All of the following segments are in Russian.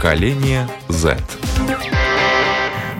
Поколение Z.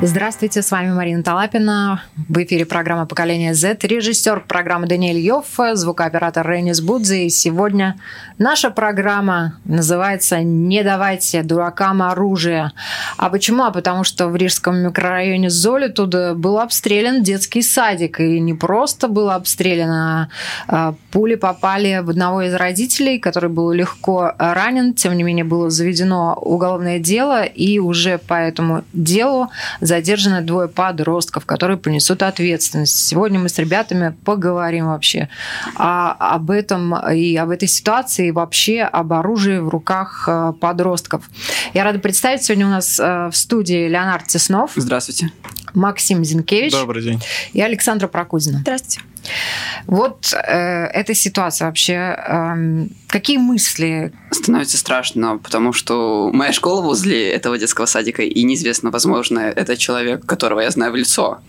Здравствуйте, с вами Марина Талапина. В эфире программа «Поколение Z», режиссер программы Даниэль Йофф, звукооператор Рейнис Будзе. И сегодня наша программа называется «Не давайте дуракам оружие». А почему? А потому что в рижском микрорайоне Золи туда был обстрелян детский садик. И не просто был обстрелян, а, а пули попали в одного из родителей, который был легко ранен. Тем не менее, было заведено уголовное дело, и уже по этому делу задержаны двое подростков, которые понесут ответственность. Сегодня мы с ребятами поговорим вообще о, об этом и об этой ситуации, и вообще об оружии в руках э, подростков. Я рада представить сегодня у нас э, в студии Леонард Теснов. Здравствуйте. Максим Зинкевич. Добрый день. И Александра Прокудина. Здравствуйте. Вот э, эта ситуация вообще, э, какие мысли? Становится страшно, потому что моя школа возле этого детского садика, и неизвестно, возможно, это человек, которого я знаю в лицо.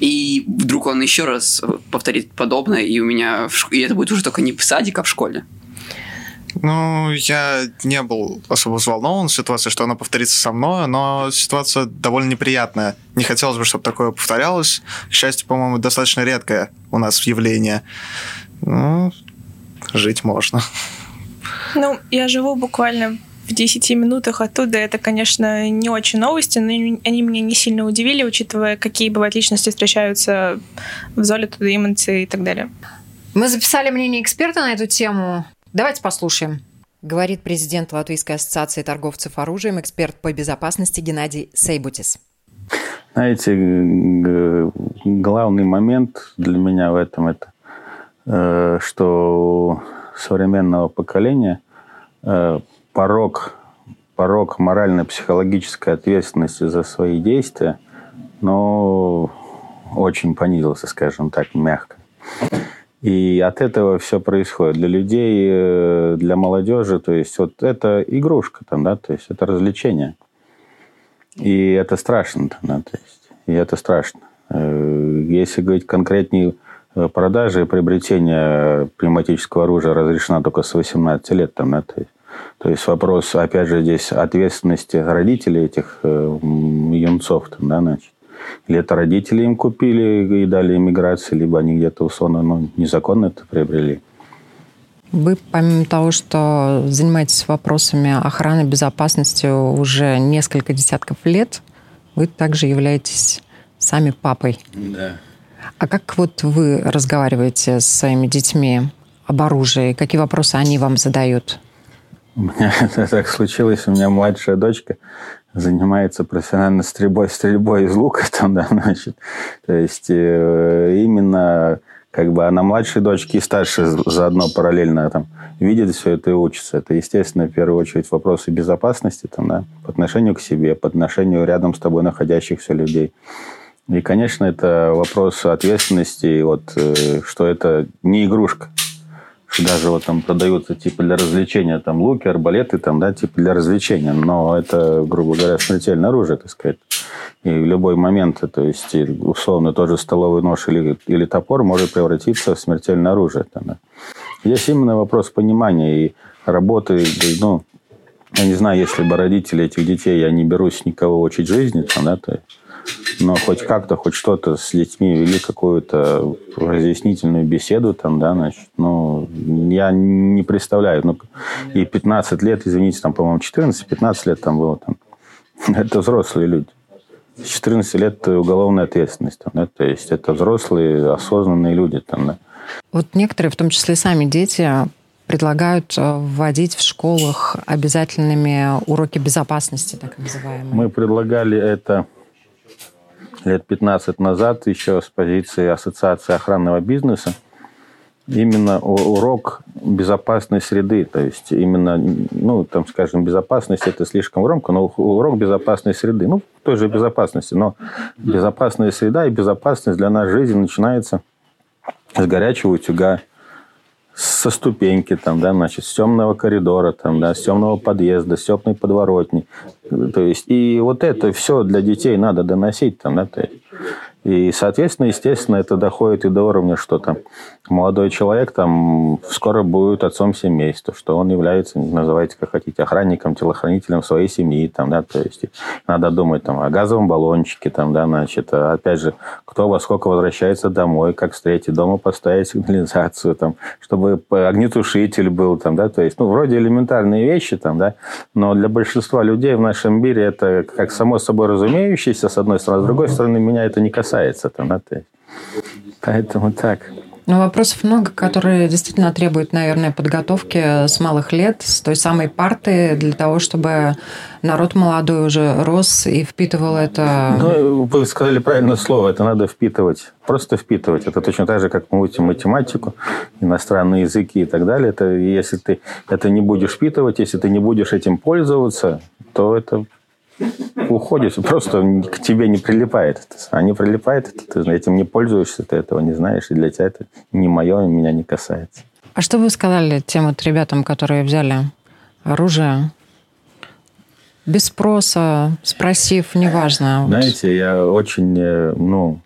И вдруг он еще раз повторит подобное, и у меня, и это будет уже только не в садике, а в школе. Ну, я не был особо взволнован ситуацией, что она повторится со мной, но ситуация довольно неприятная. Не хотелось бы, чтобы такое повторялось. К счастью, по-моему, достаточно редкое у нас явление. Ну, жить можно. Ну, я живу буквально в 10 минутах оттуда. Это, конечно, не очень новости, но они меня не сильно удивили, учитывая, какие бывают личности встречаются в Золе, Тудеймонце и так далее. Мы записали мнение эксперта на эту тему. Давайте послушаем. Говорит президент Латвийской ассоциации торговцев оружием, эксперт по безопасности Геннадий Сейбутис. Знаете, главный момент для меня в этом это, э, что современного поколения э, порог, порог морально-психологической ответственности за свои действия, но очень понизился, скажем так, мягко. И от этого все происходит. Для людей, э, для молодежи, то есть вот это игрушка там, да, то есть это развлечение. И это страшно, да, то есть, и это страшно. Э, если говорить конкретнее, э, продажи и приобретение пневматического оружия разрешена только с 18 лет, там, да, то есть, то есть вопрос, опять же, здесь ответственности родителей этих э, юнцов, там, да, значит. Или это родители им купили и дали иммиграции, либо они где-то условно ну, незаконно это приобрели. Вы, помимо того, что занимаетесь вопросами охраны безопасности уже несколько десятков лет, вы также являетесь сами папой. Да. А как вот вы разговариваете с своими детьми об оружии? Какие вопросы они вам задают? У меня так случилось, у меня младшая дочка занимается профессионально стрельбой, стрельбой из лука, там, да, значит, то есть э, именно как бы она младшей дочки и старшей заодно параллельно там видит все это и учится. Это, естественно, в первую очередь вопросы безопасности там, да, по отношению к себе, по отношению рядом с тобой находящихся людей. И, конечно, это вопрос ответственности, вот, э, что это не игрушка даже вот там продаются типа для развлечения там луки, арбалеты, там, да, типа для развлечения, но это, грубо говоря, смертельное оружие, так сказать. И в любой момент, то есть, условно, тоже столовый нож или, или топор может превратиться в смертельное оружие. Там, да. Здесь именно вопрос понимания и работы, ну, я не знаю, если бы родители этих детей, я не берусь никого учить жизни, там, да, то есть, но хоть как-то, хоть что-то с детьми вели какую-то разъяснительную беседу там, да, значит, ну, я не представляю, ну, и 15 лет, извините, там, по-моему, 14-15 лет там было, там, это взрослые люди. С 14 лет уголовная ответственность, там, да, то есть это взрослые, осознанные люди, там, да. Вот некоторые, в том числе сами дети, предлагают э, вводить в школах обязательными уроки безопасности, так называемые. Мы предлагали это лет 15 назад еще с позиции Ассоциации охранного бизнеса именно урок безопасной среды, то есть именно, ну, там, скажем, безопасность это слишком громко, но урок безопасной среды, ну, той же безопасности, но безопасная среда и безопасность для нас жизни начинается с горячего утюга, со ступеньки, там, да, значит, с темного коридора, там, да, с темного подъезда, с темной подворотни. То есть, и вот это все для детей надо доносить, там, да, то есть. И, соответственно, естественно, это доходит и до уровня, что там молодой человек там скоро будет отцом семейства, что он является, называйте как хотите, охранником, телохранителем своей семьи, там, да, то есть надо думать там о газовом баллончике, там, да, значит, опять же, кто во сколько возвращается домой, как встретить дома, поставить сигнализацию, там, чтобы огнетушитель был, там, да, то есть, ну, вроде элементарные вещи, там, да, но для большинства людей в нашем мире это как само собой разумеющееся, с одной стороны, с другой стороны, меня это не касается, там, да, то есть, поэтому так. Ну, вопросов много, которые действительно требуют, наверное, подготовки с малых лет, с той самой парты, для того, чтобы народ молодой уже рос и впитывал это. Ну, вы сказали правильное слово, это надо впитывать. Просто впитывать. Это точно так же, как мы учим математику, иностранные языки и так далее. Это если ты это не будешь впитывать, если ты не будешь этим пользоваться, то это уходит, просто к тебе не прилипает. А не прилипает, ты этим не пользуешься, ты этого не знаешь, и для тебя это не мое, меня не касается. А что вы сказали тем вот ребятам, которые взяли оружие без спроса, спросив, неважно? Знаете, я очень, э, ну,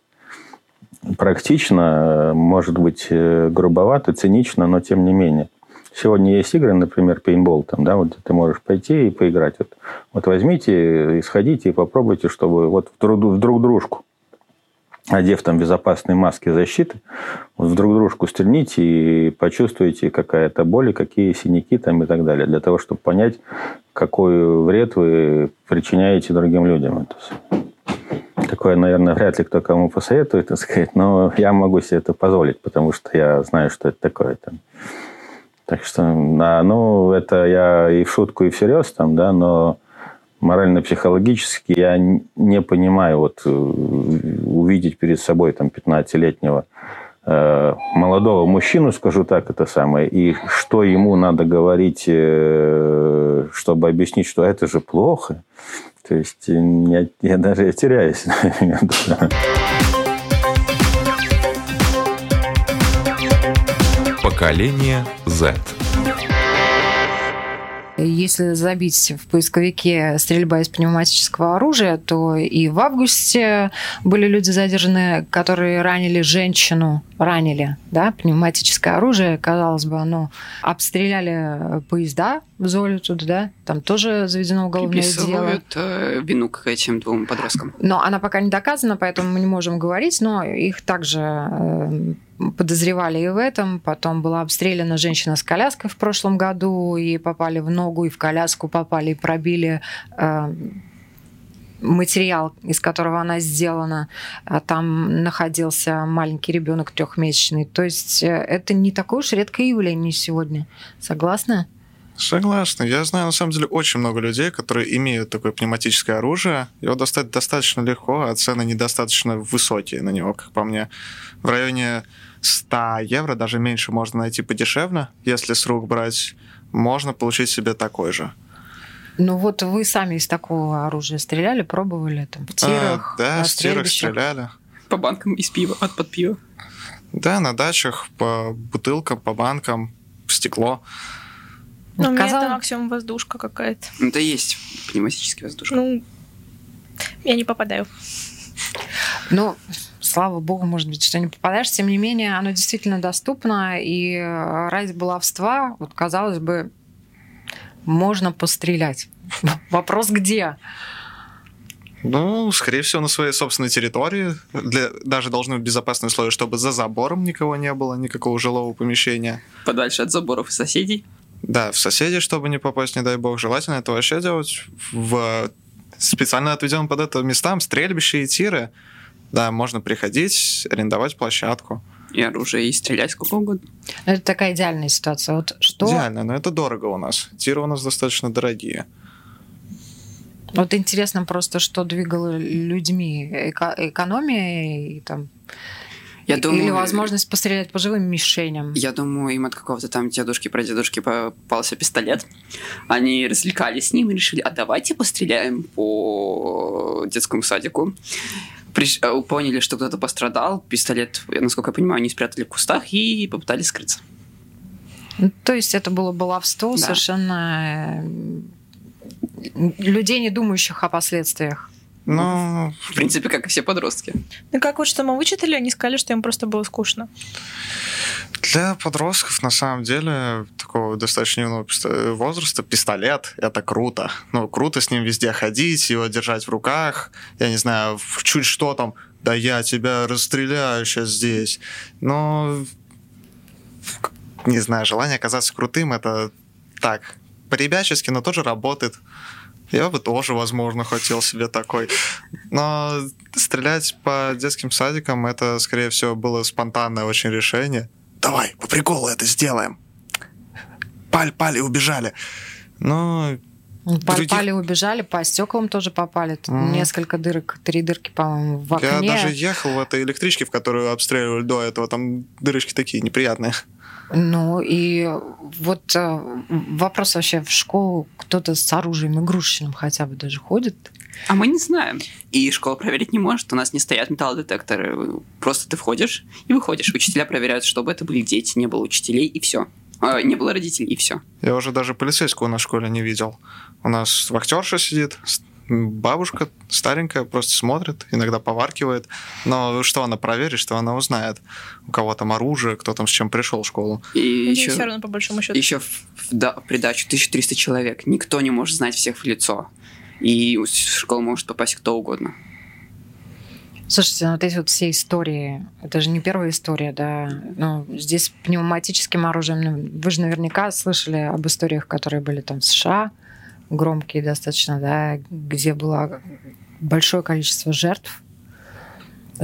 практично, может быть, э, грубовато, цинично, но тем не менее. Сегодня есть игры, например, пейнтбол, там, да, вот ты можешь пойти и поиграть. Вот, вот возьмите и сходите и попробуйте, чтобы вот друг, в друг дружку, одев там безопасные маски защиты, вот в друг дружку стрельните и почувствуйте, какая то боль, какие синяки там и так далее, для того, чтобы понять, какой вред вы причиняете другим людям. Такое, наверное, вряд ли кто кому посоветует, так сказать, но я могу себе это позволить, потому что я знаю, что это такое. Там. Так что, ну, это я и в шутку, и всерьез там, да, но морально-психологически я не понимаю вот э, увидеть перед собой там 15-летнего э, молодого мужчину, скажу так, это самое, и что ему надо говорить, э, чтобы объяснить, что это же плохо. То есть я, я даже теряюсь. Поколение Z. Если забить в поисковике стрельба из пневматического оружия, то и в августе были люди задержаны, которые ранили женщину, ранили, да, пневматическое оружие, казалось бы, оно обстреляли поезда в Золе тут, да, там тоже заведено уголовное дело. Э, вину к этим двум подросткам. Но она пока не доказана, поэтому мы не можем говорить, но их также э, подозревали и в этом. Потом была обстреляна женщина с коляской в прошлом году, и попали в ногу, и в коляску попали, и пробили э, материал, из которого она сделана. А там находился маленький ребенок трехмесячный. То есть это не такое уж редкое явление сегодня. Согласна? Согласна. Я знаю, на самом деле, очень много людей, которые имеют такое пневматическое оружие. Его достать достаточно легко, а цены недостаточно высокие на него, как по мне. В районе 100 евро, даже меньше, можно найти подешевле. Если с рук брать, можно получить себе такой же. Ну вот вы сами из такого оружия стреляли, пробовали там в тирах? А, да, в тирах стреляли. По банкам из пива, от под пива. Да, на дачах, по бутылкам, по банкам, в стекло. Ну, у меня это максимум воздушка какая-то. Ну, это есть пневматический воздушка. Ну, я не попадаю. Ну, слава богу, может быть, что не попадаешь. Тем не менее, оно действительно доступно. И э, ради баловства, вот казалось бы, можно пострелять. Вопрос где? Ну, скорее всего, на своей собственной территории. Для, даже должны быть безопасные условия, чтобы за забором никого не было, никакого жилого помещения. Подальше от заборов и соседей. Да, в соседей, чтобы не попасть, не дай бог. Желательно это вообще делать в специально отведенным под это местам, стрельбища и тиры. Да, можно приходить, арендовать площадку. И оружие, и стрелять сколько угодно. Это такая идеальная ситуация. Вот что... Идеально, но это дорого у нас. Тиры у нас достаточно дорогие. Вот интересно просто, что двигало людьми. Эко- экономия и там я думаю, Или возможность пострелять по живым мишеням. Я думаю, им от какого-то там дедушки про дедушки попался пистолет. Они развлекались с ним и решили, а давайте постреляем по детскому садику. Приш... Э, поняли, что кто-то пострадал. Пистолет, насколько я понимаю, они спрятали в кустах и попытались скрыться. Ну, то есть это было баловство да. совершенно э, людей, не думающих о последствиях. Ну, В принципе, как и все подростки. Ну как вот что мы вычитали, они сказали, что им просто было скучно. для подростков, на самом деле, такого достаточно юного возраста, пистолет — это круто. Ну, круто с ним везде ходить, его держать в руках. Я не знаю, чуть что там, да я тебя расстреляю сейчас здесь. Но, не знаю, желание оказаться крутым — это так, по-ребячески, но тоже работает. Я бы тоже, возможно, хотел себе такой. Но стрелять по детским садикам, это, скорее всего, было спонтанное очень решение. Давай, по приколу это сделаем. Паль-паль и убежали. Ну, других- Попали, убежали, по стеклам тоже попали. Тут Мгм. несколько дырок, три дырки, по-моему, в я окне. даже ехал в этой электричке, в которую обстреливали до этого. Там дырочки такие неприятные. Ну и вот э, вопрос вообще в школу кто-то с оружием игрушечным хотя бы даже ходит? А мы не знаем. И школа проверить не может. У нас не стоят металлодетекторы. Просто ты входишь и выходишь. Учителя проверяют, чтобы это были дети, не было учителей, и все. не было родителей, и все. Я уже даже полицейского на школе не видел. У нас вахтерша сидит, с- бабушка старенькая, просто смотрит, иногда поваркивает. Но что она проверит, что она узнает, у кого там оружие, кто там с чем пришел в школу. И И еще, все равно, по большому счету. еще в, в да- в придачу 1300 человек. Никто не может знать всех в лицо. И в школу может попасть кто угодно. Слушайте, ну вот эти вот все истории, это же не первая история, да. Ну, здесь пневматическим оружием, ну, вы же наверняка слышали об историях, которые были там в США, громкие достаточно, да, где было большое количество жертв.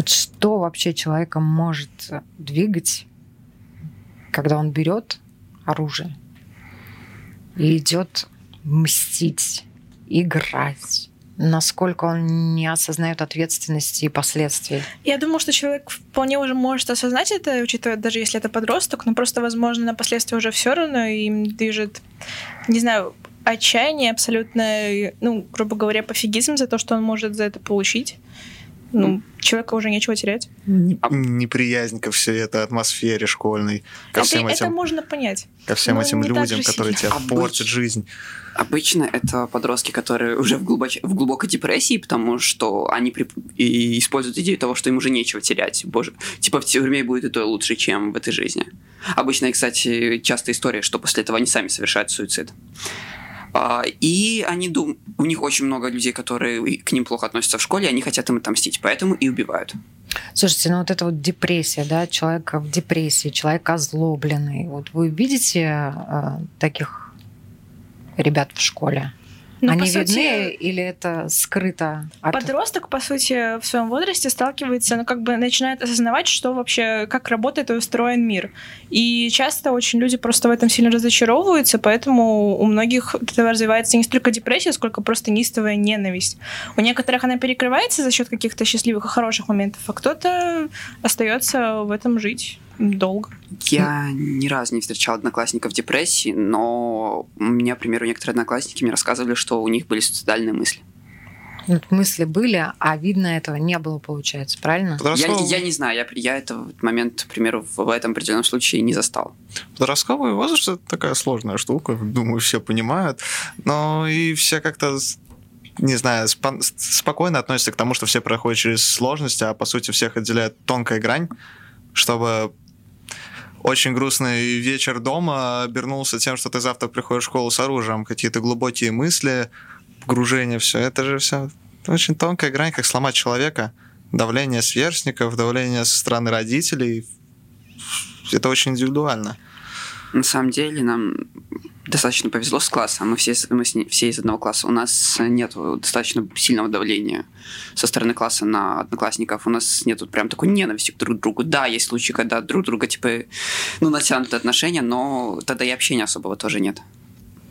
Что вообще человека может двигать, когда он берет оружие и идет мстить, играть? Насколько он не осознает ответственности и последствий? Я думаю, что человек вполне уже может осознать это, учитывая, даже если это подросток, но просто, возможно, на последствия уже все равно им движет, не знаю, отчаяние абсолютно, ну, грубо говоря, пофигизм за то, что он может за это получить. Ну, человека уже нечего терять. Неприязнь ко всей этой атмосфере школьной, ко Это, всем это этим, можно понять. ко всем ну, этим людям, которые сильно. тебе Обыч- портят жизнь. Обычно это подростки, которые уже в, глубоч- в глубокой депрессии, потому что они при- и используют идею того, что им уже нечего терять. Боже, типа в тюрьме будет и то лучше, чем в этой жизни. Обычно, кстати, частая история, что после этого они сами совершают суицид. А, И они дум... у них очень много людей, которые к ним плохо относятся в школе, они хотят им отомстить, поэтому и убивают. Слушайте, ну вот это вот депрессия, да, человек в депрессии, человек озлобленный. Вот вы видите э, таких ребят в школе? Ну, Они по сути, видны или это скрыто? от- Подросток, по сути, в своем возрасте сталкивается, ну, как бы начинает осознавать, что вообще, как работает и устроен мир. И часто очень люди просто в этом сильно разочаровываются, поэтому у многих от этого развивается не столько депрессия, сколько просто неистовая ненависть. У некоторых она перекрывается за счет каких-то счастливых и хороших моментов, а кто-то остается в этом жить долго. Я ни разу не встречал одноклассников в депрессии, но у меня, к примеру, некоторые одноклассники мне рассказывали, что у них были суицидальные мысли. Вот мысли были, а видно этого не было, получается, правильно? Я, Подростковый, я не знаю, я, я этот момент, к примеру, в, в этом определенном случае не застал. подростковый возраст это такая сложная штука, думаю, все понимают. Но и все как-то не знаю, спо- спокойно относятся к тому, что все проходят через сложности, а по сути всех отделяет тонкая грань, чтобы очень грустный вечер дома обернулся тем, что ты завтра приходишь в школу с оружием, какие-то глубокие мысли, погружение, все. Это же все очень тонкая грань, как сломать человека. Давление сверстников, давление со стороны родителей. Это очень индивидуально. На самом деле нам достаточно повезло с классом. Мы все, мы с все из одного класса. У нас нет достаточно сильного давления со стороны класса на одноклассников. У нас нет прям такой ненависти к друг другу. Да, есть случаи, когда друг друга, типа, ну, натянуты отношения, но тогда и общения особого тоже нет.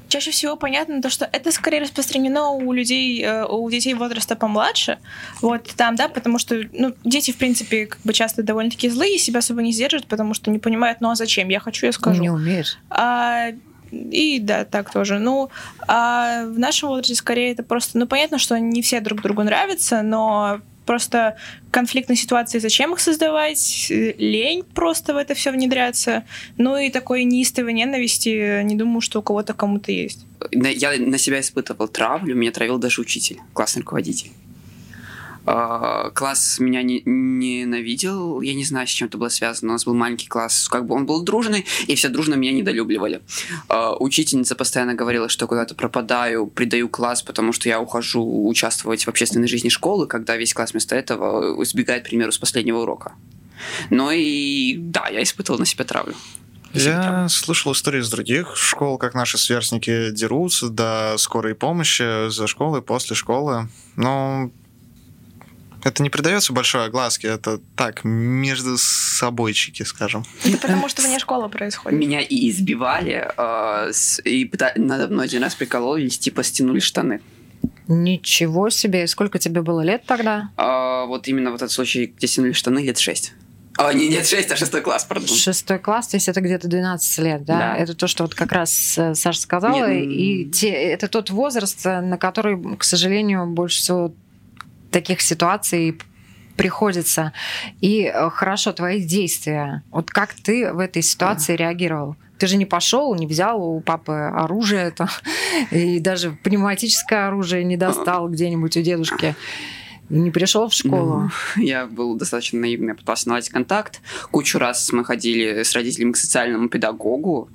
Чаще всего понятно то, что это скорее распространено у людей, э, у детей возраста помладше, вот там, да, потому что, ну, дети, в принципе, как бы часто довольно-таки злые, себя особо не сдерживают, потому что не понимают, ну а зачем, я хочу, я скажу. Не умеешь. А, и да, так тоже. Ну, а в нашем возрасте скорее это просто, ну, понятно, что не все друг другу нравятся, но просто конфликтные ситуации, зачем их создавать, лень просто в это все внедряться, ну и такой неистовой ненависти, не думаю, что у кого-то кому-то есть. Я на себя испытывал травлю, меня травил даже учитель, классный руководитель. А, класс меня не, ненавидел, я не знаю, с чем это было связано. У нас был маленький класс, как бы он был дружный, и все дружно меня недолюбливали. А, учительница постоянно говорила, что куда-то пропадаю, предаю класс, потому что я ухожу участвовать в общественной жизни школы, когда весь класс вместо этого избегает, к примеру, с последнего урока. Но и да, я испытывал на себя травлю. Я слышал истории из других школ, как наши сверстники дерутся до скорой помощи за школой, после школы. Но это не придается большой огласке, это так, между собойчики, скажем. Это потому, что вне школы происходит. Меня и избивали, э, и надо мной один раз прикололись, типа стянули штаны. Ничего себе! Сколько тебе было лет тогда? А, вот именно вот этот случай, где стянули штаны, лет шесть. А, не, нет, 6, а шестой класс, пардон. Шестой класс, то есть это где-то 12 лет, да? да? Это то, что вот как раз э, Саша сказала, нет, и те, это тот возраст, э, на который, к сожалению, больше всего таких ситуаций приходится. И э, хорошо, твои действия. Вот как ты в этой ситуации да. реагировал? Ты же не пошел, не взял у папы оружие, это, и даже пневматическое оружие не достал где-нибудь у дедушки. Не пришел в школу? Ну, я был достаточно наивный, пытался наладить контакт. Кучу раз мы ходили с родителями к социальному педагогу.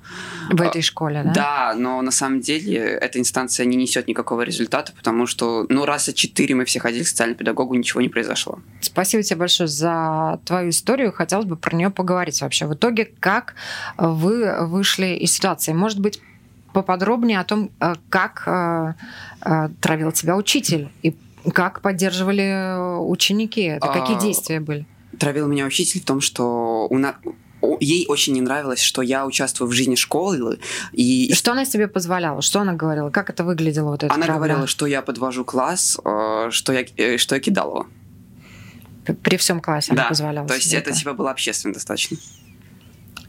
В этой школе, да? Да, но на самом деле эта инстанция не несет никакого результата, потому что, ну, раза четыре мы все ходили к социальному педагогу, ничего не произошло. Спасибо тебе большое за твою историю. Хотелось бы про нее поговорить вообще. В итоге, как вы вышли из ситуации? Может быть, поподробнее о том, э, как э, э, травил тебя учитель и как поддерживали э, ученики? Это какие а, действия были? Травил меня учитель в том, что у нас ей очень не нравилось, что я участвую в жизни школы. И... Что она себе позволяла? Что она говорила? Как это выглядело? Вот это она правда? говорила, что я подвожу класс, э, что я, э, что я кидал его. При всем классе да, она позволяла. То есть это типа было общественно достаточно.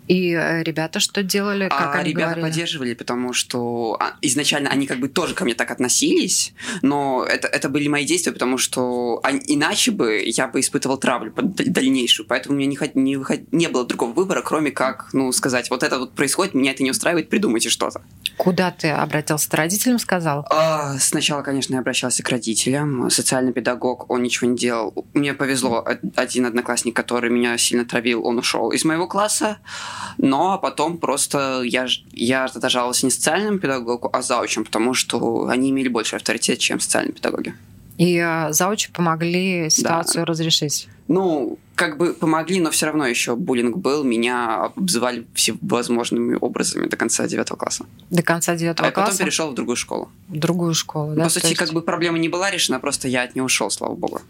И э, ребята что делали? Как а, они ребята говорили? поддерживали, потому что а, изначально они как бы тоже ко мне так относились, но это, это были мои действия, потому что они, иначе бы я бы испытывал травлю дальнейшую, поэтому у меня не, не, выход, не было другого выбора, кроме как, ну, сказать, вот это вот происходит, меня это не устраивает, придумайте что-то. Куда ты обратился? Ты родителям сказал? А, сначала, конечно, я обращался к родителям. Социальный педагог, он ничего не делал. Мне повезло, один одноклассник, который меня сильно травил, он ушел из моего класса. Но потом просто я, я жаловался не социальному педагогу, а заучам, потому что они имели больше авторитет, чем социальные педагоги. И э, заучи помогли ситуацию да. разрешить? Ну, как бы помогли, но все равно еще буллинг был. Меня обзывали всевозможными образами до конца девятого класса. До конца девятого а класса? А потом перешел в другую школу. В другую школу, да? По сути, есть... как бы проблема не была решена, просто я от нее ушел, слава богу.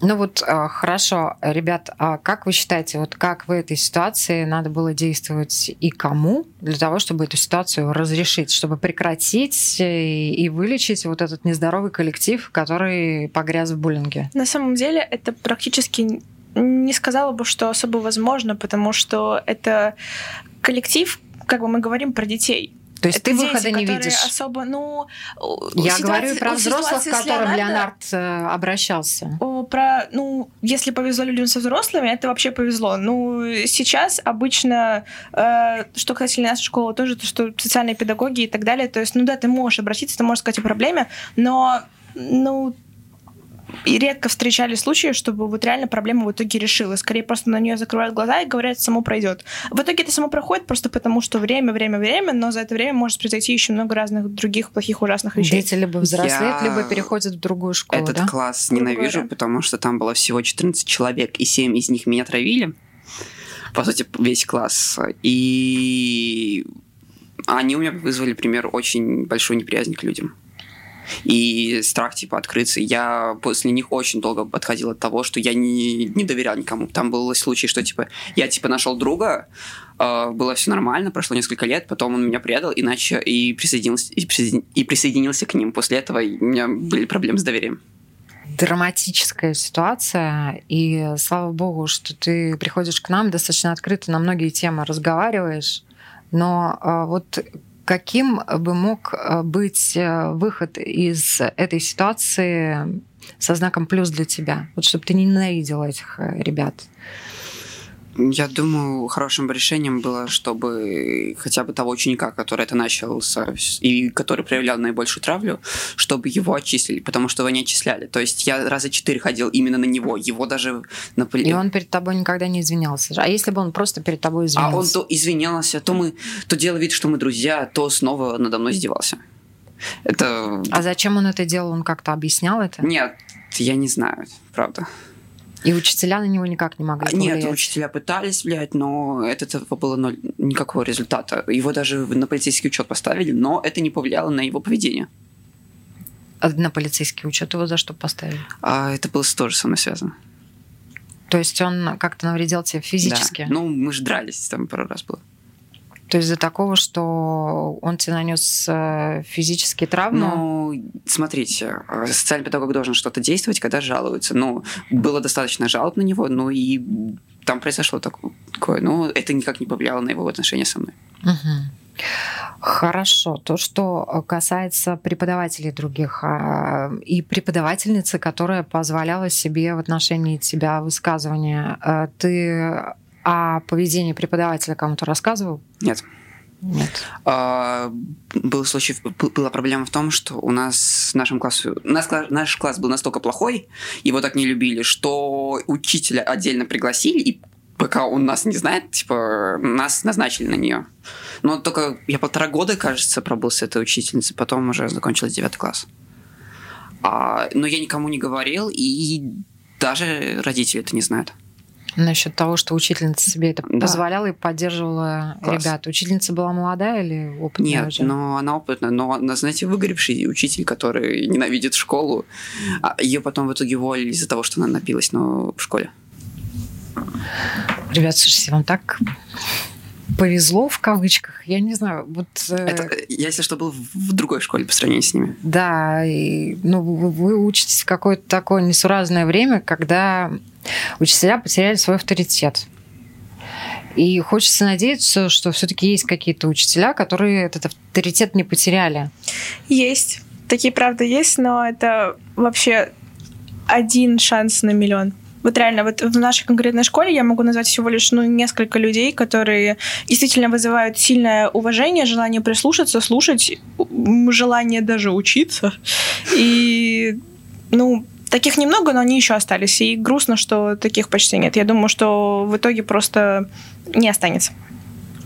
Ну вот а, хорошо, ребят, а как вы считаете, вот как в этой ситуации надо было действовать и кому для того, чтобы эту ситуацию разрешить, чтобы прекратить и вылечить вот этот нездоровый коллектив, который погряз в буллинге? На самом деле это практически не сказала бы, что особо возможно, потому что это коллектив, как бы мы говорим про детей. То есть это ты выхода не видишь? особо, ну... Я ситуации, говорю про взрослых, к которым Леонард, Леонард э, обращался. Про, ну, если повезло людям со взрослыми, это вообще повезло. Ну, сейчас обычно, э, что касательно нашей школы, тоже то, что социальные педагоги и так далее, то есть, ну да, ты можешь обратиться, ты можешь сказать о проблеме, но, ну, и редко встречали случаи, чтобы вот реально проблема в итоге решилась. Скорее просто на нее закрывают глаза и говорят, само пройдет. В итоге это само проходит просто потому, что время, время, время, но за это время может произойти еще много разных других плохих, ужасных вещей. Дети либо взрослеют, Я... либо переходят в другую школу, Этот да? класс ненавижу, потому что там было всего 14 человек, и 7 из них меня травили. По сути, весь класс. И они у меня вызвали, пример, очень большую неприязнь к людям и страх, типа, открыться. Я после них очень долго отходил от того, что я не, не доверял никому. Там был случай, что, типа, я, типа, нашел друга, э, было все нормально, прошло несколько лет, потом он меня предал, иначе и присоединился, и, присоедин, и присоединился к ним. После этого у меня были проблемы с доверием драматическая ситуация, и слава богу, что ты приходишь к нам достаточно открыто на многие темы разговариваешь, но э, вот Каким бы мог э, быть э, выход из этой ситуации со знаком плюс для тебя? Вот чтобы ты не ненавидел этих э, ребят. Я думаю, хорошим решением было, чтобы хотя бы того ученика, который это начал и который проявлял наибольшую травлю, чтобы его отчислили, потому что его не отчисляли. То есть я раза четыре ходил именно на него, его даже на И он перед тобой никогда не извинялся. А если бы он просто перед тобой извинялся? А он то извинялся, то мы то делал вид, что мы друзья, то снова надо мной издевался. Это... А зачем он это делал? Он как-то объяснял это? Нет, я не знаю, правда. И учителя на него никак не могли а, повлиять? Нет, учителя пытались влиять, но от этого было ноль, никакого результата. Его даже на полицейский учет поставили, но это не повлияло на его поведение. А на полицейский учет его за что поставили? А это было тоже со мной связано. То есть он как-то навредил тебе физически? Да. Ну, мы же дрались, там пару раз было. То есть из-за такого, что он тебе нанес э, физические травмы? Ну, смотрите, э, социальный педагог должен что-то действовать, когда жалуются. Ну, было достаточно жалоб на него, ну и там произошло такое. Ну, это никак не повлияло на его отношения со мной. Угу. Хорошо. То, что касается преподавателей других а, и преподавательницы, которая позволяла себе в отношении тебя высказывания, э, ты а поведение преподавателя кому-то рассказывал? Нет. Нет. А, был случай, была проблема в том, что у нас в нашем классе, у нас, наш класс был настолько плохой, его так не любили, что учителя отдельно пригласили, и пока он нас не знает, типа, нас назначили на нее. Но только я полтора года, кажется, пробыл с этой учительницей, потом уже закончилась девятый класс. А, но я никому не говорил, и даже родители это не знают. Насчет того, что учительница себе это да. позволяла и поддерживала Класс. ребят. Учительница была молодая или опытная Нет, уже? но она опытная. Но она, знаете, выгоревший учитель, который ненавидит школу. А ее потом в итоге уволили из-за того, что она напилась но в школе. Ребят, слушайте, вам так повезло в кавычках, я не знаю, вот... Э, Это, я, если что, был в другой школе по сравнению с ними. Да, и, ну, вы учитесь в какое-то такое несуразное время, когда учителя потеряли свой авторитет. И хочется надеяться, что все-таки есть какие-то учителя, которые этот авторитет не потеряли. Есть. Такие, правда, есть, но это вообще один шанс на миллион. Вот реально, вот в нашей конкретной школе я могу назвать всего лишь ну, несколько людей, которые действительно вызывают сильное уважение, желание прислушаться, слушать, желание даже учиться. И, ну, Таких немного, но они еще остались. И грустно, что таких почти нет. Я думаю, что в итоге просто не останется.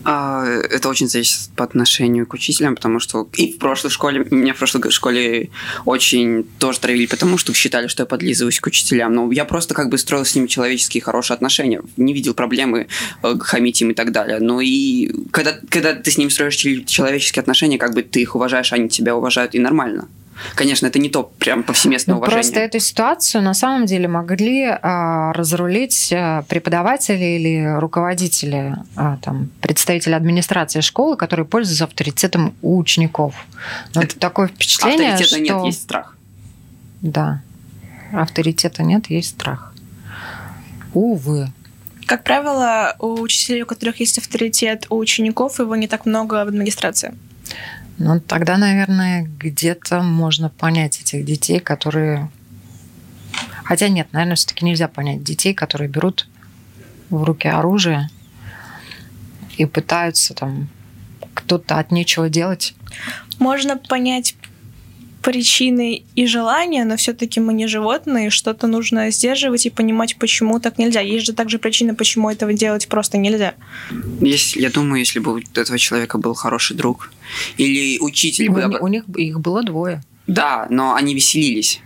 А, это очень зависит по отношению к учителям, потому что и в прошлой школе, меня в прошлой школе очень тоже травили, потому что считали, что я подлизываюсь к учителям. Но я просто как бы строил с ними человеческие хорошие отношения, не видел проблемы э, хамить им и так далее. Но и когда, когда ты с ними строишь человеческие отношения, как бы ты их уважаешь, они тебя уважают, и нормально. Конечно, это не то прям повсеместное ну, уважение. Просто эту ситуацию на самом деле могли а, разрулить а, преподаватели или руководители, а, там, представители администрации школы, которые пользуются авторитетом у учеников. Но это такое впечатление, авторитета что... нет, есть страх. Да. Авторитета нет, есть страх. Увы. Как правило, у учителей, у которых есть авторитет, у учеников его не так много в администрации. Ну, тогда, наверное, где-то можно понять этих детей, которые... Хотя нет, наверное, все-таки нельзя понять детей, которые берут в руки оружие и пытаются там кто-то от нечего делать. Можно понять причины и желания, но все-таки мы не животные, что-то нужно сдерживать и понимать, почему так нельзя. Есть же также причины, почему этого делать просто нельзя. Если, я думаю, если бы у этого человека был хороший друг или учитель... У, бы... у них их было двое. Да, но они веселились.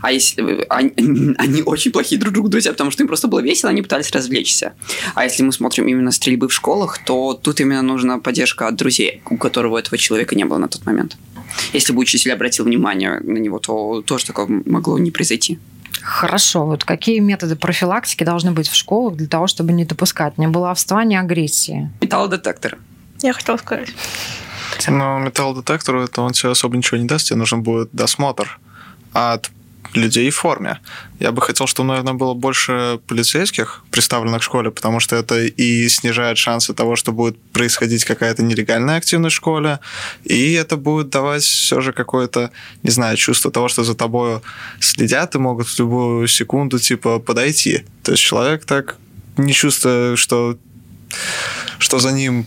А если они, они очень плохие друг другу друзья, потому что им просто было весело, они пытались развлечься. А если мы смотрим именно стрельбы в школах, то тут именно нужна поддержка от друзей, у которого этого человека не было на тот момент. Если бы учитель обратил внимание на него, то тоже такое могло не произойти. Хорошо. Вот какие методы профилактики должны быть в школах для того, чтобы не допускать ни баловства, ни агрессии? Металлодетектор. Я хотела сказать. Но металлодетектору это он тебе особо ничего не даст, тебе нужен будет досмотр от людей в форме. Я бы хотел, чтобы, наверное, было больше полицейских, представленных в школе, потому что это и снижает шансы того, что будет происходить какая-то нелегальная активность в школе, и это будет давать все же какое-то, не знаю, чувство того, что за тобой следят и могут в любую секунду, типа, подойти. То есть человек так не чувствуя, что, что за ним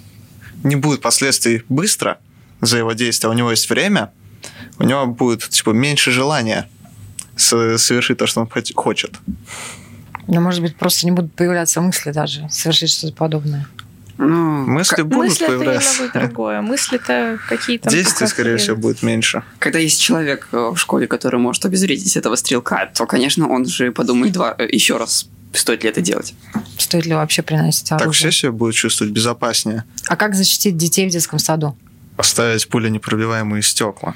не будет последствий быстро за его действия, у него есть время, у него будет типа меньше желания совершить то, что он хочет. Ну, может быть, просто не будут появляться мысли даже совершить что-то подобное. Ну, мысли будут мысли появляться. это другое. Мысли это какие-то... Действий, скорее всего, будет меньше. Когда есть человек э, в школе, который может обезвредить этого стрелка, то, конечно, он же подумает два, э, еще раз, стоит ли это делать. Стоит ли вообще приносить оружие. Так все себя будут чувствовать безопаснее. А как защитить детей в детском саду? Поставить пуленепробиваемые стекла.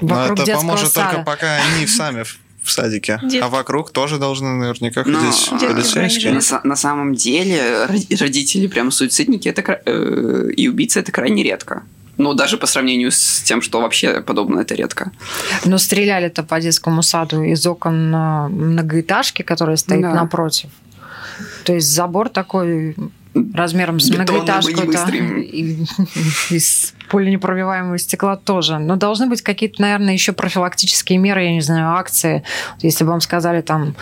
Вокруг Но это поможет сада. только пока они сами в садике. Дет... А вокруг тоже должны наверняка ходить Но, полицейские. На, на самом деле родители прям суицидники это, э, и убийцы это крайне редко. Ну, даже по сравнению с тем, что вообще подобное это редко. Но стреляли-то по детскому саду из окон многоэтажки, которая стоит да. напротив. То есть забор такой размером с многоэтажку. И, из пуленепробиваемого стекла тоже. Но должны быть какие-то, наверное, еще профилактические меры, я не знаю, акции. Если бы вам сказали там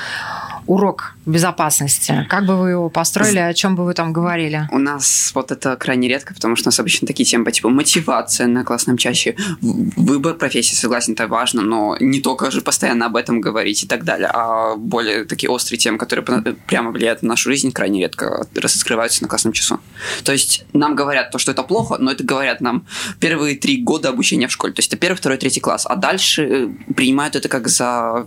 урок безопасности? Как бы вы его построили, о чем бы вы там говорили? У нас вот это крайне редко, потому что у нас обычно такие темы по типу мотивация на классном чаще, выбор профессии, согласен, это важно, но не только же постоянно об этом говорить и так далее, а более такие острые темы, которые прямо влияют на нашу жизнь, крайне редко раскрываются на классном часу. То есть нам говорят то, что это плохо, но это говорят нам первые три года обучения в школе, то есть это первый, второй, третий класс, а дальше э, принимают это как за,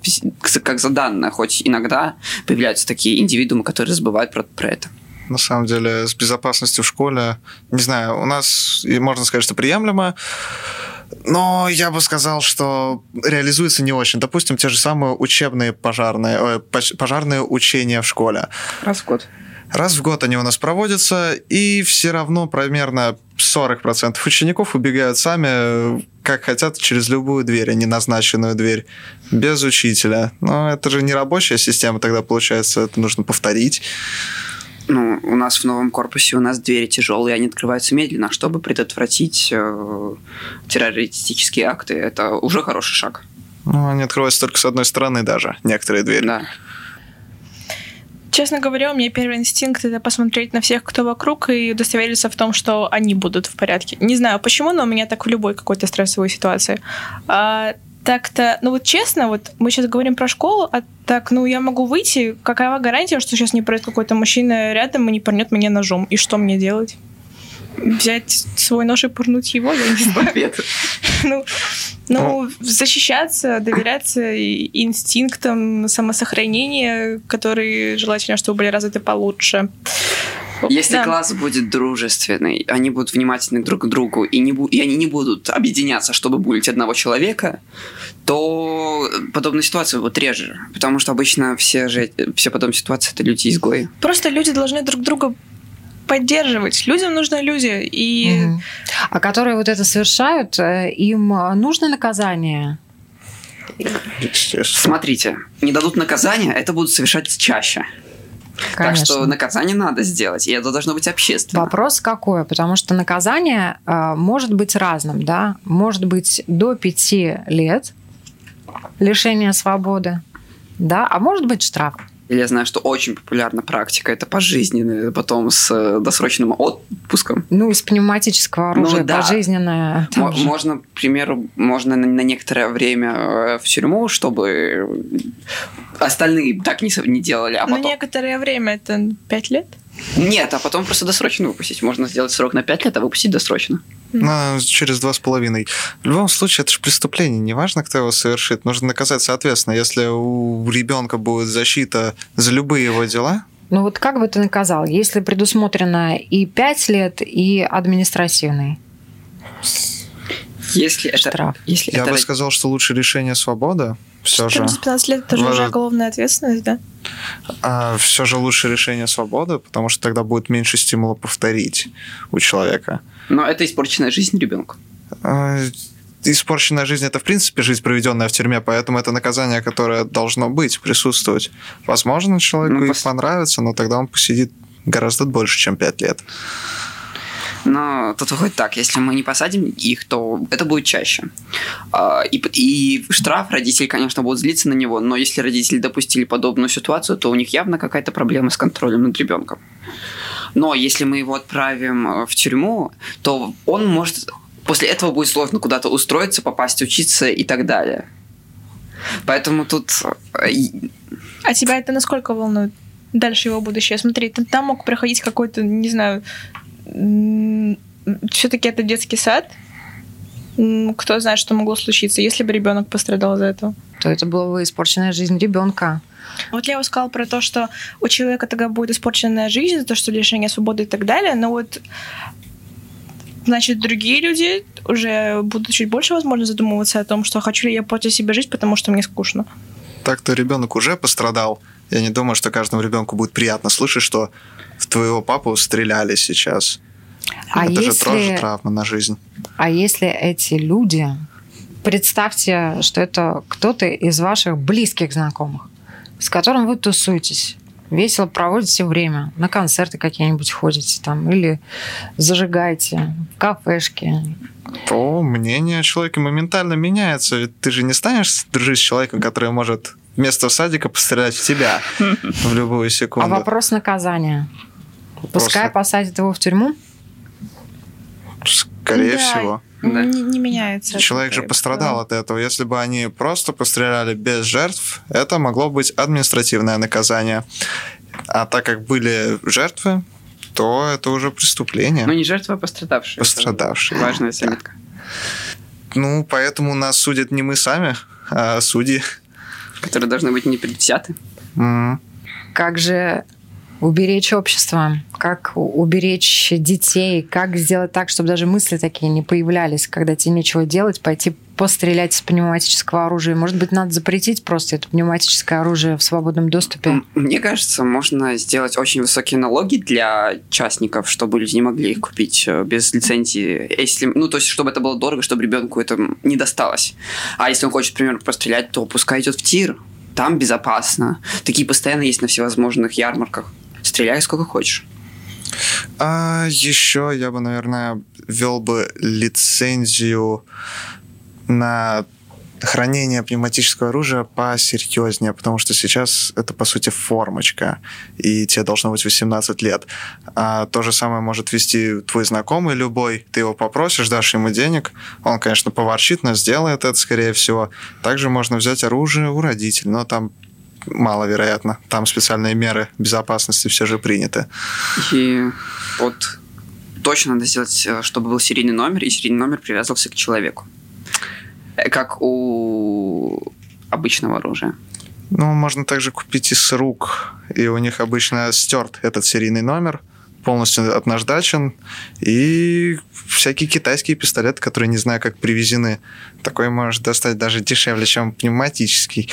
как за данное, хоть иногда появляются такие индивидуумы, которые забывают про, про это на самом деле, с безопасностью в школе. Не знаю, у нас, можно сказать, что приемлемо, но я бы сказал, что реализуется не очень. Допустим, те же самые учебные пожарные, э, пожарные учения в школе. Раз в год. Раз в год они у нас проводятся, и все равно примерно 40% учеников убегают сами, как хотят, через любую дверь, а не назначенную дверь, без учителя. Но это же не рабочая система тогда получается, это нужно повторить. Ну, у нас в новом корпусе у нас двери тяжелые, они открываются медленно, чтобы предотвратить э, террористические акты. Это уже хороший шаг. Ну, они открываются только с одной стороны даже, некоторые двери. Да. Честно говоря, у меня первый инстинкт это посмотреть на всех, кто вокруг, и удостовериться в том, что они будут в порядке. Не знаю почему, но у меня так в любой какой-то стрессовой ситуации. А, так-то, ну вот честно, вот мы сейчас говорим про школу, а так, ну я могу выйти, какова гарантия, что сейчас не пройдет какой-то мужчина рядом и не порнет меня ножом? И что мне делать? Взять свой нож и пырнуть его? Я не знаю. Ну, ну, защищаться, доверяться инстинктам самосохранения, которые желательно, чтобы были развиты получше. Если да. класс будет дружественный, они будут внимательны друг к другу, и, не бу- и они не будут объединяться, чтобы булить одного человека, то подобные ситуации будут реже. Потому что обычно все, же, все подобные ситуации это люди-изгои. Просто люди должны друг друга поддерживать. Людям нужны люди. И... Угу. А которые вот это совершают, э, им нужно наказание? Смотрите, не дадут наказания, это будут совершать чаще. Конечно. Так что наказание надо сделать, и это должно быть общественно. Вопрос какой? Потому что наказание э, может быть разным, да? Может быть до пяти лет лишения свободы, да, а может быть штраф. Или я знаю, что очень популярна практика, это пожизненное, потом с э, досрочным отпуском. Ну, из пневматического ну оружия ну, да. пожизненное. М- можно, к примеру, можно на, на некоторое время э, в тюрьму, чтобы остальные так не, не делали. А потом... На некоторое время это пять лет? Нет, а потом просто досрочно выпустить. Можно сделать срок на пять лет, а выпустить досрочно. Ну, через два с половиной. В любом случае, это же преступление. Неважно, кто его совершит. Нужно наказать соответственно. Если у ребенка будет защита за любые его дела, ну вот как бы ты наказал, если предусмотрено и 5 лет, и административный? Если это, Штраф. Если Я это... бы сказал, что лучше решение свобода. Все 14-15 лет это же уже уголовная ответственность, да? А, все же лучше решение свободы, потому что тогда будет меньше стимула повторить у человека. Но это испорченная жизнь ребенка. А, испорченная жизнь это в принципе жизнь, проведенная в тюрьме, поэтому это наказание, которое должно быть, присутствовать. Возможно, человеку ну, пос... понравится, но тогда он посидит гораздо больше, чем 5 лет. Но тут выходит так, если мы не посадим их, то это будет чаще. А, и, и штраф родители, конечно, будут злиться на него, но если родители допустили подобную ситуацию, то у них явно какая-то проблема с контролем над ребенком. Но если мы его отправим э, в тюрьму, то он может... После этого будет сложно куда-то устроиться, попасть учиться и так далее. Поэтому тут... Э, а тебя это насколько волнует? Дальше его будущее. Смотри, ты там мог проходить какой-то, не знаю, все-таки это детский сад. Кто знает, что могло случиться, если бы ребенок пострадал из-за этого. То это была бы испорченная жизнь ребенка. Вот Лео сказал про то, что у человека тогда будет испорченная жизнь, за то, что лишение свободы и так далее, но вот значит, другие люди уже будут чуть больше, возможно, задумываться о том, что хочу ли я портить себе жизнь, потому что мне скучно. Так-то ребенок уже пострадал. Я не думаю, что каждому ребенку будет приятно слышать, что в твоего папу стреляли сейчас. А Это если... же тоже травма на жизнь. А если эти люди, представьте, что это кто-то из ваших близких знакомых, с которым вы тусуетесь, весело проводите время, на концерты какие-нибудь ходите там, или зажигаете в кафешке. То мнение человека моментально меняется. Ведь ты же не станешь дружить с человеком, который может вместо садика пострелять в тебя в любую секунду. А вопрос наказания. Пускай посадят его в тюрьму? Скорее да. всего. Да. Не, не меняется. Человек же пострадал от этого. Если бы они просто постреляли без жертв, это могло быть административное наказание. А так как были жертвы, то это уже преступление. Ну, не жертва, а пострадавшие. Пострадавшие. Важная заметка. Ну, поэтому нас судят не мы сами, а судьи. Которые должны быть не предвзяты. Mm. Как же уберечь общество, как уберечь детей, как сделать так, чтобы даже мысли такие не появлялись, когда тебе нечего делать, пойти пострелять из пневматического оружия. Может быть, надо запретить просто это пневматическое оружие в свободном доступе? Мне кажется, можно сделать очень высокие налоги для частников, чтобы люди не могли их купить э, без лицензии. Если, ну, то есть, чтобы это было дорого, чтобы ребенку это не досталось. А если он хочет, например, пострелять, то пускай идет в тир. Там безопасно. Такие постоянно есть на всевозможных ярмарках. Стреляй сколько хочешь. А еще я бы, наверное, ввел бы лицензию на хранение пневматического оружия посерьезнее, потому что сейчас это, по сути, формочка, и тебе должно быть 18 лет. А то же самое может вести твой знакомый любой. Ты его попросишь, дашь ему денег, он, конечно, поворчит, но сделает это, скорее всего. Также можно взять оружие у родителей, но там маловероятно. Там специальные меры безопасности все же приняты. И вот точно надо сделать, э, чтобы был серийный номер, и серийный номер привязывался к человеку. Э, как у обычного оружия. Ну, можно также купить из рук, и у них обычно стерт этот серийный номер – полностью отнаждачен, и всякие китайские пистолеты, которые не знаю, как привезены. Такой можешь достать даже дешевле, чем пневматический.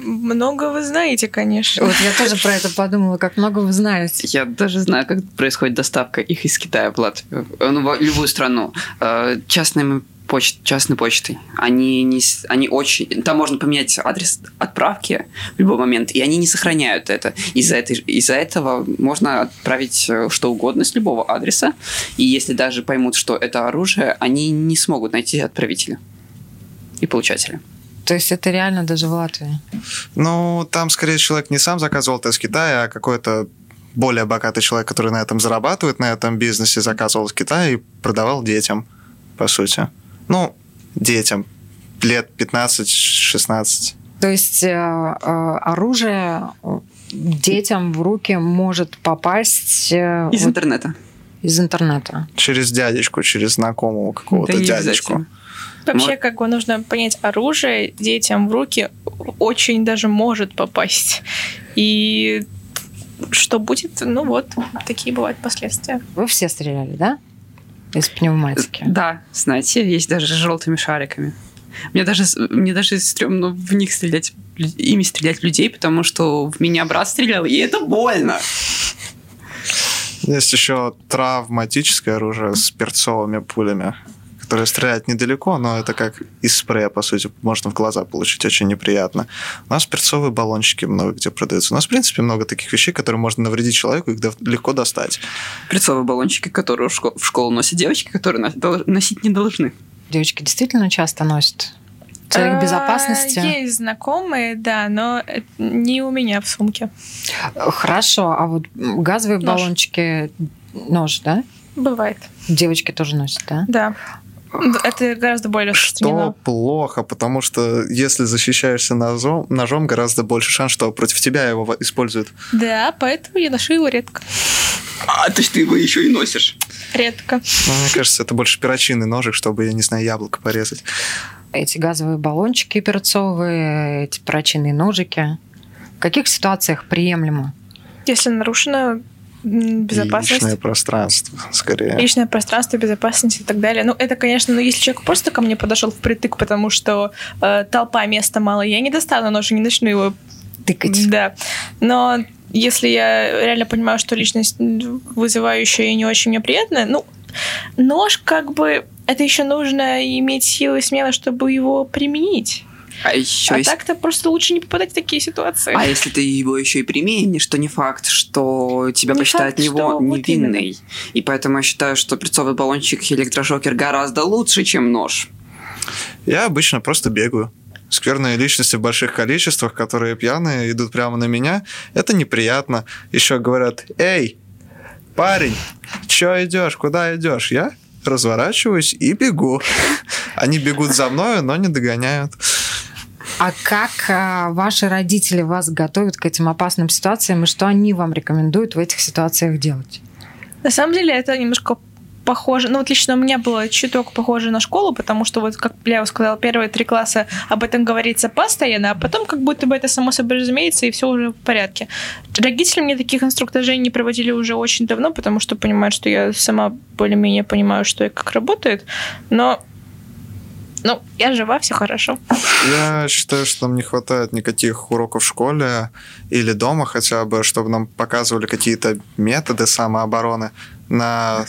Много вы знаете, конечно. Вот я тоже про это подумала, как много вы знаете. Я даже знаю, как происходит доставка их из Китая в Латвию. Ну, в любую страну. Э, частными почт, частной почтой. Они, не, они очень... Там можно поменять адрес отправки в любой момент, и они не сохраняют это. Из-за, этой, из-за этого можно отправить э, что угодно с любого адреса, и если даже поймут, что это оружие, они не смогут найти отправителя и получателя. То есть это реально даже в Латвии? Ну, там скорее человек не сам заказывал это из Китая, а какой-то более богатый человек, который на этом зарабатывает, на этом бизнесе, заказывал из Китая и продавал детям, по сути ну, детям лет 15-16. То есть э, э, оружие детям в руки может попасть... Э, из вот, интернета. Из интернета. Через дядечку, через знакомого какого-то да дядечку. Вообще, как бы нужно понять, оружие детям в руки очень даже может попасть. И что будет, ну вот, такие бывают последствия. Вы все стреляли, да? Из пневматики. Да, знаете, есть даже с желтыми шариками. Мне даже, мне даже стрёмно в них стрелять, ими стрелять людей, потому что в меня брат стрелял, и это больно. Есть еще травматическое оружие с перцовыми пулями, которая стреляет недалеко, но это как из спрея, по сути, можно в глаза получить, очень неприятно. У нас перцовые баллончики много где продаются. У нас, в принципе, много таких вещей, которые можно навредить человеку, их легко достать. Перцовые баллончики, которые в школу, в школу носят девочки, которые носить не должны. Девочки действительно часто носят целях А, безопасности? Есть знакомые, да, но это не у меня в сумке. Хорошо, а вот газовые Нож. баллончики, нож, да? Бывает, Девочки тоже носят, да? да. Это гораздо более Что распространено. плохо, потому что если защищаешься ножом, ножом, гораздо больше шанс, что против тебя его используют. Да, поэтому я ношу его редко. А, то есть ты его еще и носишь. Редко. Но мне кажется, это больше перочинный ножик, чтобы, я не знаю, яблоко порезать. Эти газовые баллончики перцовые, эти перочинные ножики. В каких ситуациях приемлемо? Если нарушена безопасность, Личное пространство, скорее. личное пространство, безопасность и так далее. Ну, это, конечно, ну, если человек просто ко мне подошел впритык, потому что э, толпа, места мало, я не достану нож и не начну его Тыкать. Да. Но если я реально понимаю, что личность вызывающая и не очень мне приятная, ну, нож как бы... Это еще нужно иметь силы и смелость, чтобы его применить. А еще а есть... так-то просто лучше не попадать в такие ситуации. А если ты его еще и применишь, то не факт, что тебя Не посчитают факт, него что вот невинной. И поэтому я считаю, что перцовый баллончик и электрошокер гораздо лучше, чем нож. Я обычно просто бегаю. Скверные личности в больших количествах, которые пьяные, идут прямо на меня. Это неприятно. Еще говорят, эй, парень, че идешь, куда идешь? Я разворачиваюсь и бегу. Они бегут за мною, но не догоняют. А как а, ваши родители вас готовят к этим опасным ситуациям и что они вам рекомендуют в этих ситуациях делать? На самом деле это немножко похоже, ну вот лично у меня было чуток похоже на школу, потому что вот, как Лео сказал, первые три класса об этом говорится постоянно, а потом как будто бы это само собой разумеется, и все уже в порядке. Родители мне таких инструктажей не проводили уже очень давно, потому что понимают, что я сама более-менее понимаю, что и как работает, но ну, я жива, все хорошо. Я считаю, что нам не хватает никаких уроков в школе или дома хотя бы, чтобы нам показывали какие-то методы самообороны. На,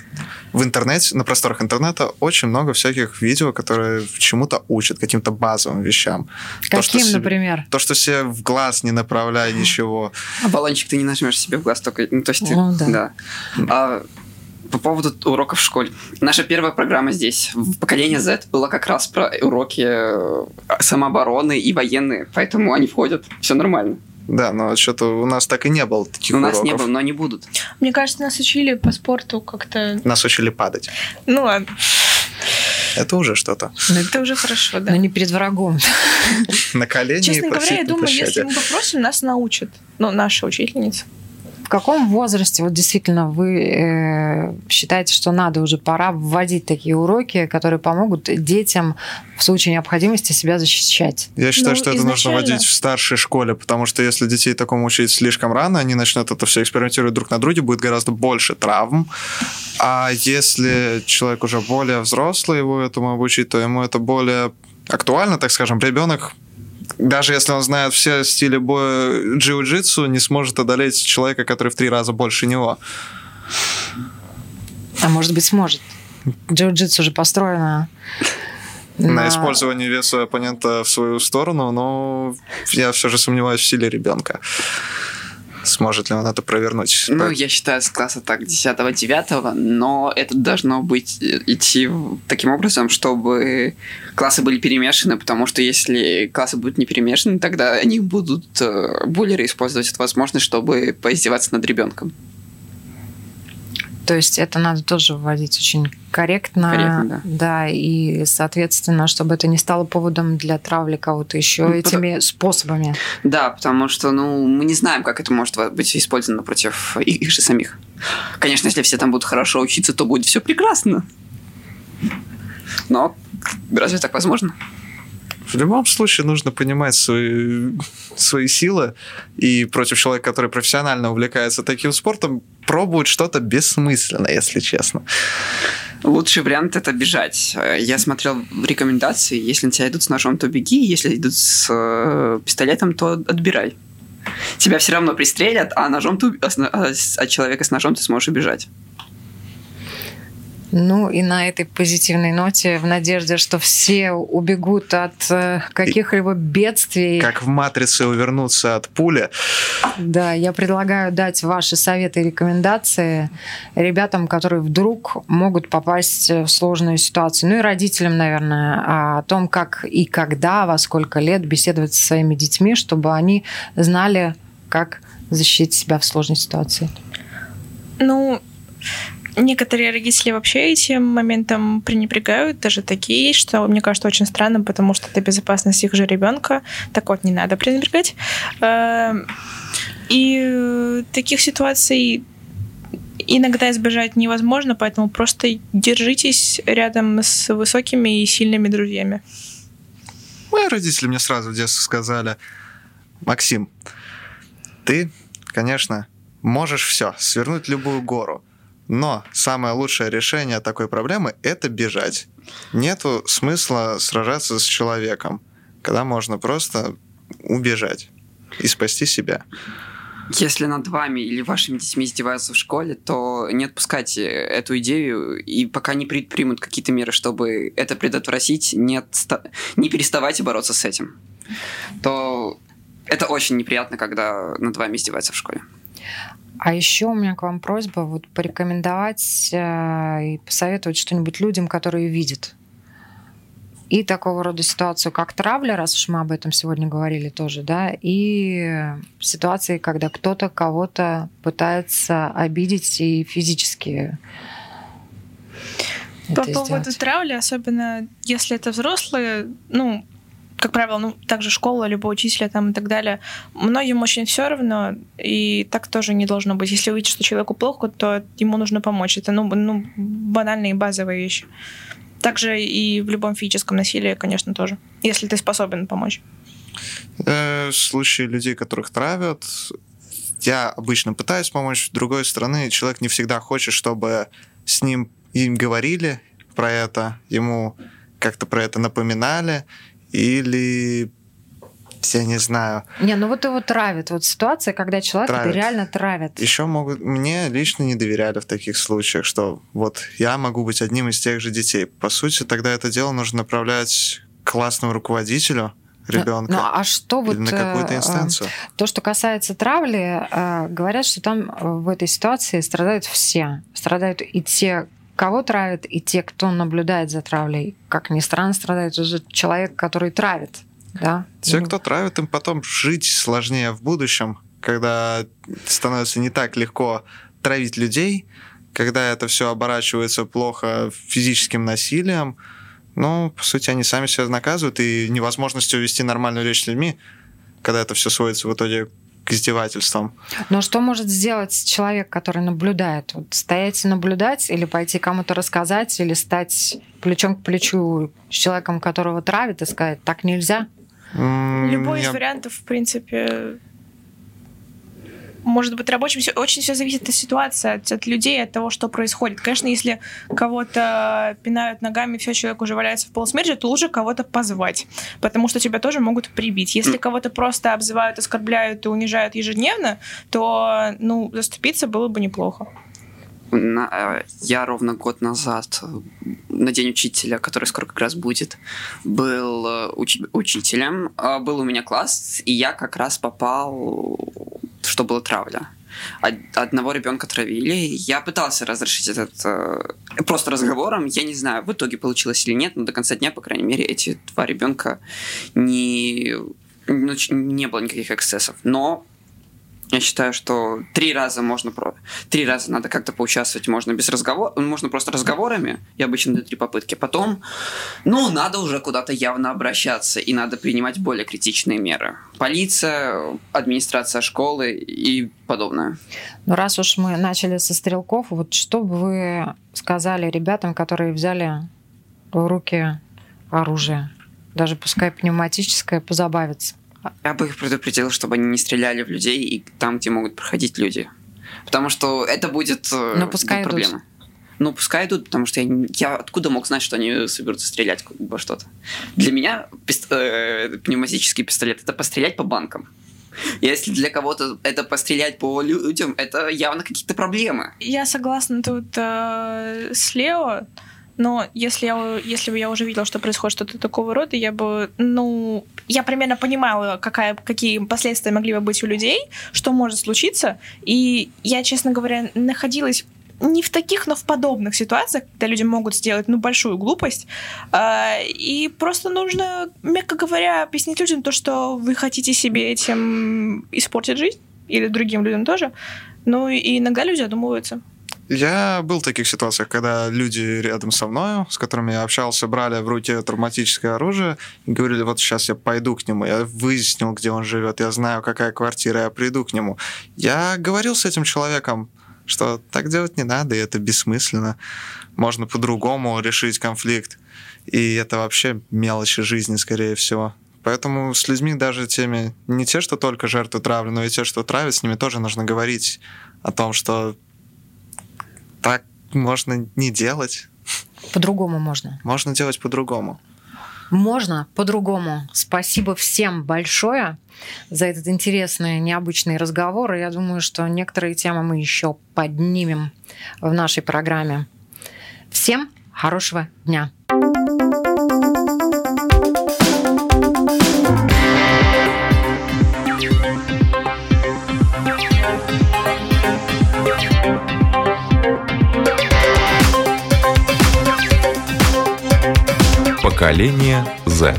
в интернете, на просторах интернета очень много всяких видео, которые чему-то учат, каким-то базовым вещам. То, что Каким, себе- например? То, что себе в глаз не направляй ничего. А баллончик ты не нажмешь себе в глаз только... Ну, то есть... ты- Ну, да. А, по поводу уроков в школе. Наша первая программа здесь, в поколении Z, была как раз про уроки э, самообороны и военные, поэтому они входят. Все нормально. Да, но что-то у нас так и не было таких У нас уроков. не было, но они будут. Мне кажется, нас учили по спорту как-то... Нас учили падать. Ну ладно, Это уже что-то. это уже хорошо, да. Но не перед врагом. На колени Честно говоря, я думаю, если мы попросим, нас научат. Ну, наша учительница. В каком возрасте вот действительно вы э, считаете, что надо уже пора вводить такие уроки, которые помогут детям в случае необходимости себя защищать? Я считаю, Ну, что это нужно изначально- вводить в старшей школе, потому что если детей такому учить слишком рано, они начнут это все экспериментировать друг на друге, будет гораздо больше травм. А если человек уже более взрослый, его этому обучить, то ему это более актуально, так скажем. Ребенок, даже если он знает все стили боя джиу-джитсу, не сможет одолеть человека, который в три раза больше него. А может быть, сможет. Джиу-джитсу уже построено На использование веса оппонента в свою сторону, но я все же сомневаюсь в силе ребенка. Сможет ли он это провернуть? Ну, я считаю, с класса так 10-9, но это должно быть э, идти таким образом, чтобы классы были перемешаны, потому что если классы будут не перемешаны, тогда они будут э, буллеры использовать эту возможность, чтобы поиздеваться над ребенком. То есть это надо тоже вводить очень корректно, Корректно, да, и, соответственно, чтобы это не стало поводом для травли кого-то еще Ну, этими способами. Да, потому что, ну, мы не знаем, как это может быть использовано против их же самих. Конечно, если все там будут хорошо учиться, то будет все прекрасно. Но разве так возможно? В любом случае нужно понимать свои, свои силы, и против человека, который профессионально увлекается таким спортом, пробовать что-то бессмысленное, если честно. Лучший вариант это бежать. Я смотрел рекомендации. Если на тебя идут с ножом, то беги. Если идут с э, пистолетом, то отбирай. Тебя все равно пристрелят, а ножом ты, а а от человека с ножом ты сможешь убежать. Ну и на этой позитивной ноте, в надежде, что все убегут от э, каких-либо бедствий. Как в «Матрице» увернуться от пули. Да, я предлагаю дать ваши советы и рекомендации ребятам, которые вдруг могут попасть в сложную ситуацию. Ну и родителям, наверное, о том, как и когда, во сколько лет беседовать со своими детьми, чтобы они знали, как защитить себя в сложной ситуации. Ну, Некоторые родители вообще этим моментом пренебрегают, даже такие что мне кажется очень странным, потому что это безопасность их же ребенка. Так вот, не надо пренебрегать. Эм, и таких ситуаций иногда избежать невозможно, поэтому просто держитесь рядом с высокими и сильными друзьями. Мои родители мне сразу в детстве сказали, Максим, ты, конечно, можешь все, свернуть любую гору, но самое лучшее решение такой проблемы – это бежать. Нету смысла сражаться с человеком, когда можно просто убежать и спасти себя. Если над вами или вашими детьми издеваются в школе, то не отпускайте эту идею, и пока не предпримут какие-то меры, чтобы это предотвратить, не, отста... не переставайте бороться с этим. То это очень неприятно, когда над вами издеваются в школе. А еще у меня к вам просьба вот порекомендовать э, и посоветовать что-нибудь людям, которые видят. И такого рода ситуацию, как травля, раз уж мы об этом сегодня говорили тоже, да, и ситуации, когда кто-то кого-то пытается обидеть и физически по поводу сделать. травли, особенно если это взрослые, ну, как правило, ну, также школа, либо учителя там и так далее, многим очень все равно, и так тоже не должно быть. Если увидишь, что человеку плохо, то ему нужно помочь. Это, ну, ну банальные базовые вещи. Также и в любом физическом насилии, конечно, тоже, если ты способен помочь. Э, в случае людей, которых травят, я обычно пытаюсь помочь. С другой стороны, человек не всегда хочет, чтобы с ним им говорили про это, ему как-то про это напоминали или я не знаю. Не, ну вот его травит. Вот ситуация, когда человек травит. реально травит. Еще могут... Мне лично не доверяли в таких случаях, что вот я могу быть одним из тех же детей. По сути, тогда это дело нужно направлять к классному руководителю, ребенка. Ну, а что вот... на какую-то э, инстанцию. То, что касается травли, э, говорят, что там в этой ситуации страдают все. Страдают и те, кого травят, и те, кто наблюдает за травлей. Как ни странно, страдает уже человек, который травит. Да? Те, кто травит, им потом жить сложнее в будущем, когда становится не так легко травить людей, когда это все оборачивается плохо физическим насилием, ну, по сути, они сами себя наказывают, и невозможностью вести нормальную речь с людьми, когда это все сводится в итоге к издевательствам. Но что может сделать человек, который наблюдает? Вот стоять и наблюдать, или пойти кому-то рассказать, или стать плечом к плечу с человеком, которого травит, и сказать, так нельзя? Любой из вариантов, в принципе, может быть рабочим. Очень все зависит от ситуации, от, от людей, от того, что происходит. Конечно, если кого-то пинают ногами, все, человек уже валяется в полусмерти, то лучше кого-то позвать, потому что тебя тоже могут прибить. Если кого-то просто обзывают, оскорбляют и унижают ежедневно, то, ну, заступиться было бы неплохо. На, э, я ровно год назад на день учителя, который скоро как раз будет, был э, уч- учителем. А, был у меня класс, и я как раз попал что была травля. Одного ребенка травили. Я пытался разрешить этот э, просто разговором. Я не знаю, в итоге получилось или нет, но до конца дня, по крайней мере, эти два ребенка не, ну, не было никаких эксцессов. Но я считаю, что три раза можно про три раза надо как-то поучаствовать, можно без разговора, можно просто разговорами, и обычно до три попытки. Потом, ну, надо уже куда-то явно обращаться, и надо принимать более критичные меры. Полиция, администрация школы и подобное. Ну, раз уж мы начали со стрелков, вот что бы вы сказали ребятам, которые взяли в руки оружие, даже пускай пневматическое, позабавиться? Я бы их предупредил, чтобы они не стреляли в людей и там, где могут проходить люди. Потому что это будет э, Но пускай проблема. Идут. Ну, пускай идут, потому что я, я откуда мог знать, что они соберутся стрелять во что-то. Для меня пист, э, пневматический пистолет это пострелять по банкам. Если для кого-то это пострелять по людям, это явно какие-то проблемы. Я согласна тут э, с Лео. Но если, я, если бы я уже видела, что происходит что-то такого рода, я бы, ну, я примерно понимала, какая, какие последствия могли бы быть у людей, что может случиться. И я, честно говоря, находилась не в таких, но в подобных ситуациях, когда люди могут сделать, ну, большую глупость. Э, и просто нужно, мягко говоря, объяснить людям то, что вы хотите себе этим испортить жизнь, или другим людям тоже. Ну, и иногда люди одумываются. Я был в таких ситуациях, когда люди рядом со мной, с которыми я общался, брали в руки травматическое оружие и говорили, вот сейчас я пойду к нему, я выяснил, где он живет, я знаю, какая квартира, я приду к нему. Я говорил с этим человеком, что так делать не надо, и это бессмысленно. Можно по-другому решить конфликт. И это вообще мелочи жизни, скорее всего. Поэтому с людьми даже теми, не те, что только жертвы травли, но и те, что травят, с ними тоже нужно говорить о том, что так можно не делать. По-другому можно. Можно делать по-другому. Можно по-другому. Спасибо всем большое за этот интересный, необычный разговор. И я думаю, что некоторые темы мы еще поднимем в нашей программе. Всем хорошего дня! Поколение Z.